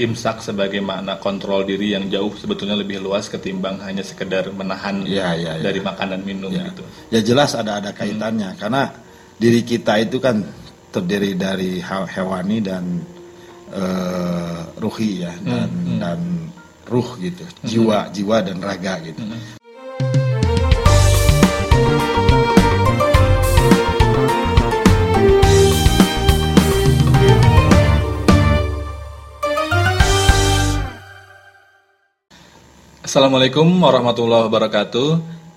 imsak sebagai makna kontrol diri yang jauh sebetulnya lebih luas ketimbang hanya sekedar menahan Ya, ya, ya. dari makanan minum Ya. gitu. Ya jelas ada ada kaitannya karena diri kita itu kan terdiri dari he- hewani dan eh, ruhi ya dan dan ruh gitu, jiwa jiwa dan raga gitu. Assalamualaikum warahmatullahi wabarakatuh.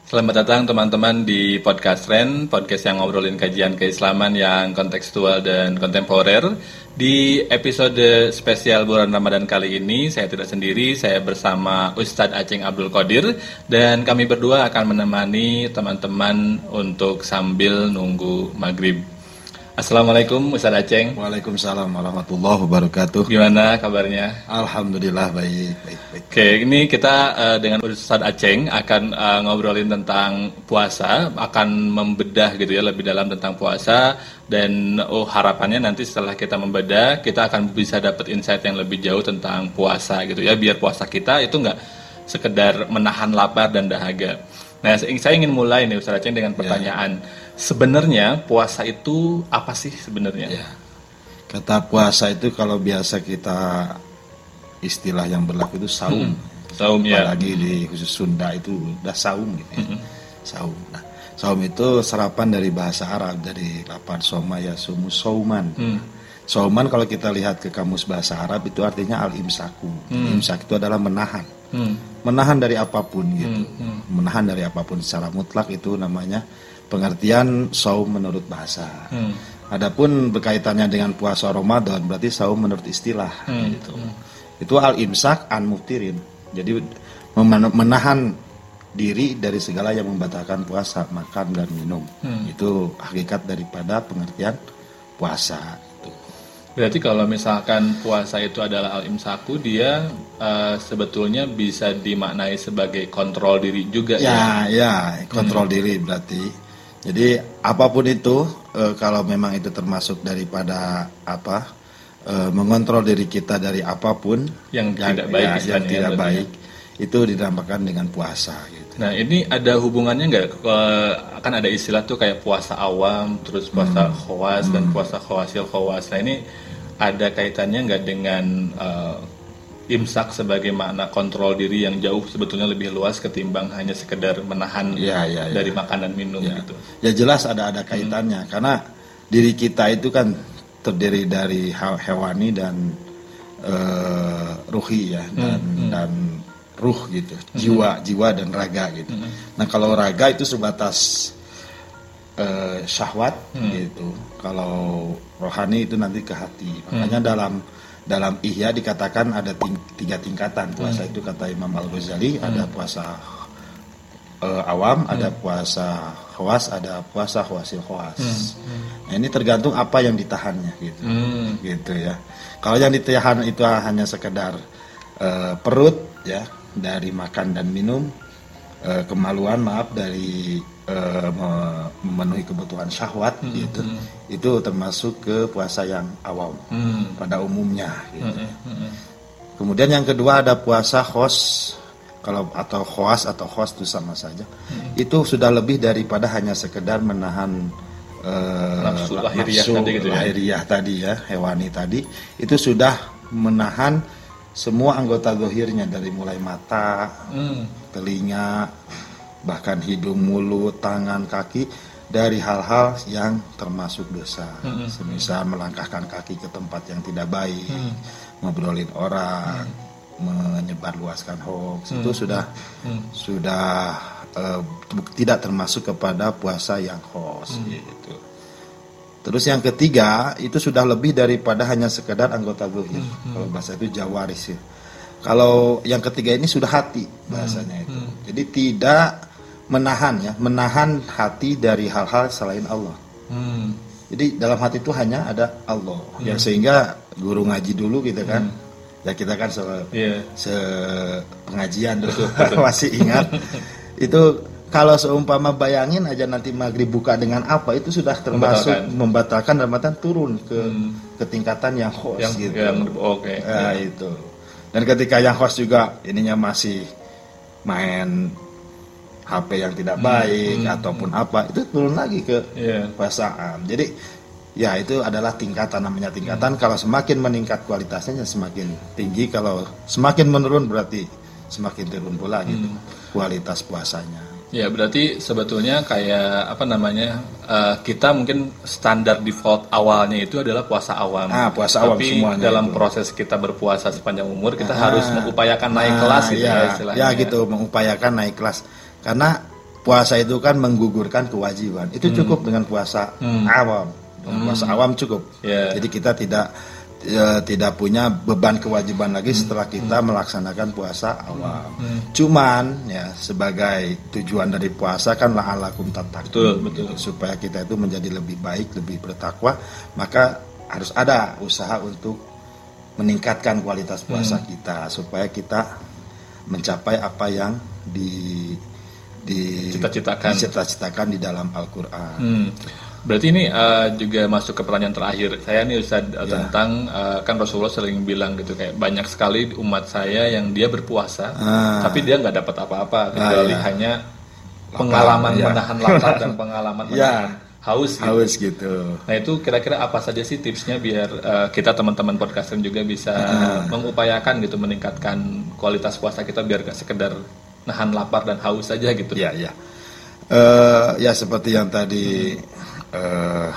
Selamat datang teman-teman di podcast Ren, podcast yang ngobrolin kajian keislaman yang kontekstual dan kontemporer. Di episode spesial bulan Ramadan kali ini, saya tidak sendiri, saya bersama Ustadz Aceng Abdul Qadir dan kami berdua akan menemani teman-teman untuk sambil nunggu maghrib. Assalamualaikum Ustadz Aceng, Waalaikumsalam warahmatullahi wabarakatuh. gimana kabarnya? Alhamdulillah baik baik baik. Oke, ini kita eh, dengan Ustadz Aceng akan eh, ngobrolin tentang puasa, akan membedah gitu ya lebih dalam tentang puasa dan oh harapannya nanti setelah kita membedah kita akan bisa dapat insight yang lebih jauh tentang puasa gitu ya biar puasa kita itu nggak sekedar menahan lapar dan dahaga. Nah, saya ingin mulai nih Ustadz Aceng dengan pertanyaan. Sebenarnya puasa itu apa sih sebenarnya? Ya. Kata puasa itu kalau biasa kita istilah yang berlaku itu saum. Saum ya. Apalagi di khusus Sunda itu udah saum gitu ya. Saum. Nah, saum itu serapan dari bahasa Arab dari lapan soma ya sumu sauman. Sauman kalau kita lihat ke kamus bahasa Arab itu artinya al imsaku. Imsak itu adalah menahan. Hmm. Menahan dari apa pun gitu. Menahan dari apa pun secara mutlak itu namanya pengertian saum menurut bahasa. Hmm. Adapun berkaitannya dengan puasa Ramadan berarti saum menurut istilah gitu. Itu al imsak an muftirin. Jadi menahan diri dari segala yang membatalkan puasa, makan dan minum. Itu hakikat daripada pengertian puasa itu. Berarti kalau misalkan puasa itu adalah al-imsaku, dia eh, sebetulnya bisa dimaknai sebagai kontrol diri juga ya. Ya, ya, kontrol diri berarti. Jadi apa pun itu eh, kalau memang itu termasuk daripada apa eh, mengontrol diri kita dari apa pun Yang tidak baik ya, yang tidak baik itu dinamakan dengan puasa gitu. Nah ini ada hubungannya nggak? Kan ada istilah tuh kayak puasa awam, terus puasa Hmm. khawas dan puasa khawasil khawas. Nah ini ada kaitannya nggak dengan eh, imsak sebagai makna kontrol diri yang jauh sebetulnya lebih luas ketimbang hanya sekedar menahan Ya, ya, ya. dari makanan minum Ya. gitu. Ya jelas ada ada kaitannya karena diri kita itu kan terdiri dari he- hewani dan eh, ruhi ya dan dan ruh gitu, jiwa jiwa dan raga gitu. Nah kalau raga itu sebatas eh, syahwat gitu. Kalau rohani itu nanti ke hati. Makanya dalam dalam ihya dikatakan ada ting- tiga tingkatan puasa itu kata Imam Al Ghazali ada puasa eh, awam, ada puasa khawas, ada puasa khawasil khawas. Nah, ini tergantung apa yang ditahannya gitu. Hmm. Gitu ya. Kalau yang ditahan itu hanya sekedar eh, perut ya dari makan dan minum, eh, kemaluan maaf dari eh, me- memenuhi kebutuhan syahwat gitu. Itu termasuk ke puasa yang awam Hmm. pada umumnya gitu. Hmm, hmm, Kemudian yang kedua ada puasa khos kalau atau khos atau khos itu sama saja. Itu sudah lebih daripada hanya sekedar menahan eh, Nafsu lahiriah nafsu tadi gitu ya. lahiriah tadi ya, hewani tadi. Itu sudah menahan semua anggota zohirnya dari mulai mata, Hmm. telinga, bahkan hidung, mulut, tangan, kaki dari hal-hal yang termasuk dosa. Semisal melangkahkan kaki ke tempat yang tidak baik, ngobrolin orang, menyebarluaskan hoax itu sudah sudah eh, bu- tidak termasuk kepada puasa yang hoax gitu. Terus yang ketiga itu sudah lebih daripada hanya sekedar anggota zuhir. Kalau bahasa itu jawaris ya. Kalau yang ketiga ini sudah hati bahasanya itu. Jadi tidak menahan ya, menahan hati dari hal-hal selain Allah. Hmm. Jadi dalam hati itu hanya ada Allah. Yang sehingga guru ngaji dulu gitu kan. Ya kita kan se, Iya. se pengajian dulu masih ingat. itu kalau seumpama bayangin aja nanti maghrib buka dengan apa itu sudah termasuk membatalkan, membatalkan artian turun ke hmm. ketingkatan yang host yang, gitu. Yang, Oke. Okay. Nah, ya. itu. Dan ketika yang host juga ininya masih main HP yang tidak hmm. baik hmm. ataupun apa itu turun lagi ke yeah. puasaan. Jadi ya itu adalah tingkatan namanya tingkatan. Hmm. Kalau semakin meningkat kualitasnya semakin tinggi. Kalau semakin menurun berarti semakin turun pula gitu hmm. kualitas puasanya. Ya berarti sebetulnya kayak apa namanya uh, kita mungkin standar default awalnya itu adalah puasa awam. Ah puasa awam Tapi semuanya. dalam itu. proses kita berpuasa sepanjang umur kita ah, harus mengupayakan naik ah, kelas gitu ya, ya istilahnya. Ya gitu mengupayakan naik kelas karena puasa itu kan menggugurkan kewajiban. Itu hmm. cukup dengan puasa hmm. awam. hmm. puasa awam cukup. Yeah. Jadi kita tidak ya, tidak punya beban kewajiban lagi hmm. setelah kita hmm. melaksanakan puasa awal. Hmm. Cuman ya sebagai tujuan dari puasa kan la'alakum tatak. Betul, betul. Supaya kita itu menjadi lebih baik, lebih bertakwa, maka harus ada usaha untuk meningkatkan kualitas puasa hmm. kita supaya kita mencapai apa yang di di cita-citakan cita-citakan di dalam Al-Qur'an. Hmm. Berarti ini uh, juga masuk ke pertanyaan terakhir saya nih Ustaz yeah. tentang uh, kan Rasulullah sering bilang gitu kayak banyak sekali umat saya yang dia berpuasa ah. tapi dia nggak dapat apa-apa ah, kecuali ah, yeah. hanya pengalaman ya. menahan lapar dan pengalaman ya. menahan haus gitu. Haus gitu. Nah itu kira-kira apa saja sih tipsnya biar uh, kita teman-teman podcaster juga bisa uh. mengupayakan gitu meningkatkan kualitas puasa kita biar gak sekedar nahan lapar dan haus saja gitu. Ya ya. Uh, ya seperti yang tadi uh,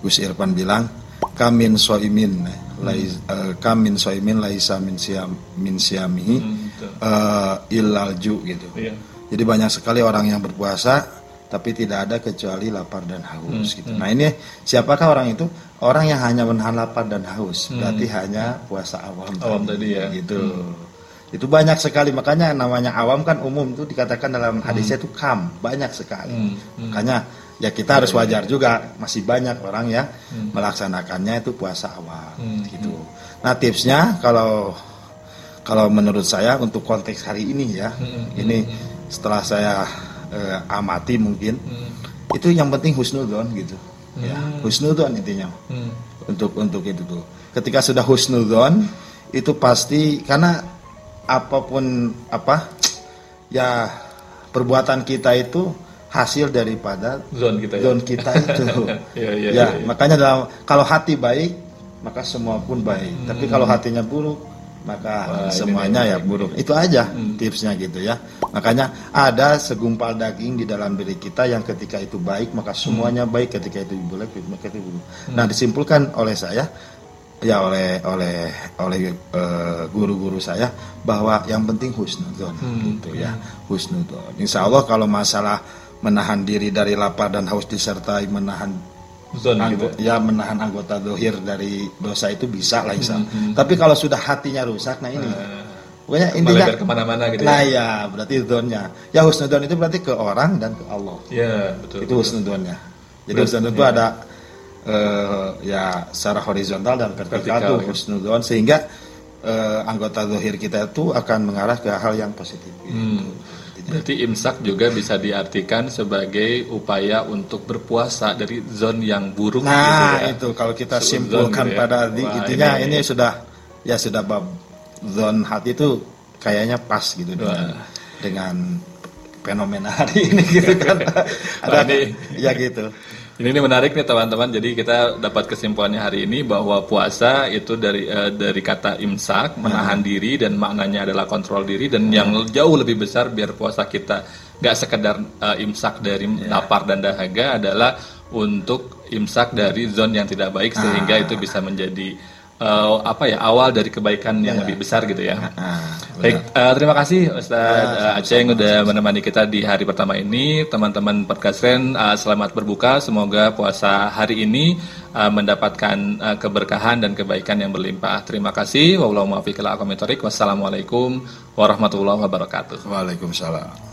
Gus Irfan bilang kamin soimin uh, kamin soimin laisa min siam min siamihi hmm, uh, ilal ju gitu. Iya. Jadi banyak sekali orang yang berpuasa tapi tidak ada kecuali lapar dan haus hmm, gitu. Hmm. Nah ini siapakah orang itu? Orang yang hanya menahan lapar dan haus, hmm. berarti hanya puasa awam. Awam tadi, tadi ya. Gitu. Hmm. Itu banyak sekali makanya namanya awam kan umum itu dikatakan dalam hadisnya hmm. itu kam banyak sekali. Hmm. Hmm. Makanya ya kita harus wajar juga masih banyak orang yang hmm. melaksanakannya itu puasa awal hmm. gitu. Nah tipsnya kalau kalau menurut saya untuk konteks hari ini ya hmm. ini setelah saya eh, amati mungkin hmm. itu yang penting husnudon gitu hmm. ya husnudon intinya hmm. untuk untuk itu tuh ketika sudah husnudon itu pasti karena apa pun apa ya perbuatan kita itu hasil daripada zone kita, ya? kita itu. ya, ya, ya, ya, makanya dalam kalau hati baik maka semua pun baik. Hmm. Tapi kalau hatinya buruk maka Wah, semuanya ini, ya buruk. Ini. Itu aja hmm. tipsnya gitu ya. Makanya ada segumpal daging di dalam diri kita yang ketika itu baik maka semuanya hmm. baik, ketika itu jelek maka itu buruk. Hmm. Nah, disimpulkan oleh saya ya oleh oleh oleh uh, guru-guru saya bahwa yang penting husnudon hmm. gitu ya husnudon. Insya Allah kalau masalah menahan diri dari lapar dan haus disertai menahan Zon, gitu. ya menahan anggota dohir dari dosa itu bisa lah insya hmm, hmm. Tapi kalau sudah hatinya rusak, nah ini uh, pokoknya intinya ke mana-mana gitu. Nah ya, ya berarti zonnya. Ya husnudon itu berarti ke orang dan ke Allah. Ya betul. Itu husnudonnya. Jadi husnudon itu ya. ada uh, ya secara horizontal dan vertikal, vertikal itu ya. sehingga uh, anggota dohir kita itu akan mengarah ke hal yang positif. Gitu. Hmm. Berarti imsak juga bisa diartikan sebagai upaya untuk berpuasa dari zon yang buruk. Nah gitu ya. itu kalau kita simpulkan gitu ya. pada Wah, intinya ini, ini sudah ya sudah bab zon hati itu kayaknya pas gitu dengan, dengan fenomena hari ini gitu kan. Ada ini, ya gitu. Ini, ini menarik nih teman-teman. Jadi kita dapat kesimpulannya hari ini bahwa puasa itu dari uh, dari kata imsak, menahan hmm. diri dan maknanya adalah kontrol diri dan hmm. yang jauh lebih besar biar puasa kita nggak sekedar uh, imsak dari yeah. lapar dan dahaga adalah untuk imsak dari zon yang tidak baik sehingga ah. itu bisa menjadi uh, apa ya awal dari kebaikan yang ya. lebih besar gitu ya. Nah, Baik, uh, terima kasih Ustaz ya, uh, Aceh yang udah menemani kita di hari pertama ini. Teman-teman podcastren uh, selamat berbuka. Semoga puasa hari ini uh, mendapatkan uh, keberkahan dan kebaikan yang berlimpah. Terima kasih. Wassalamualaikum warahmatullahi wabarakatuh. Waalaikumsalam.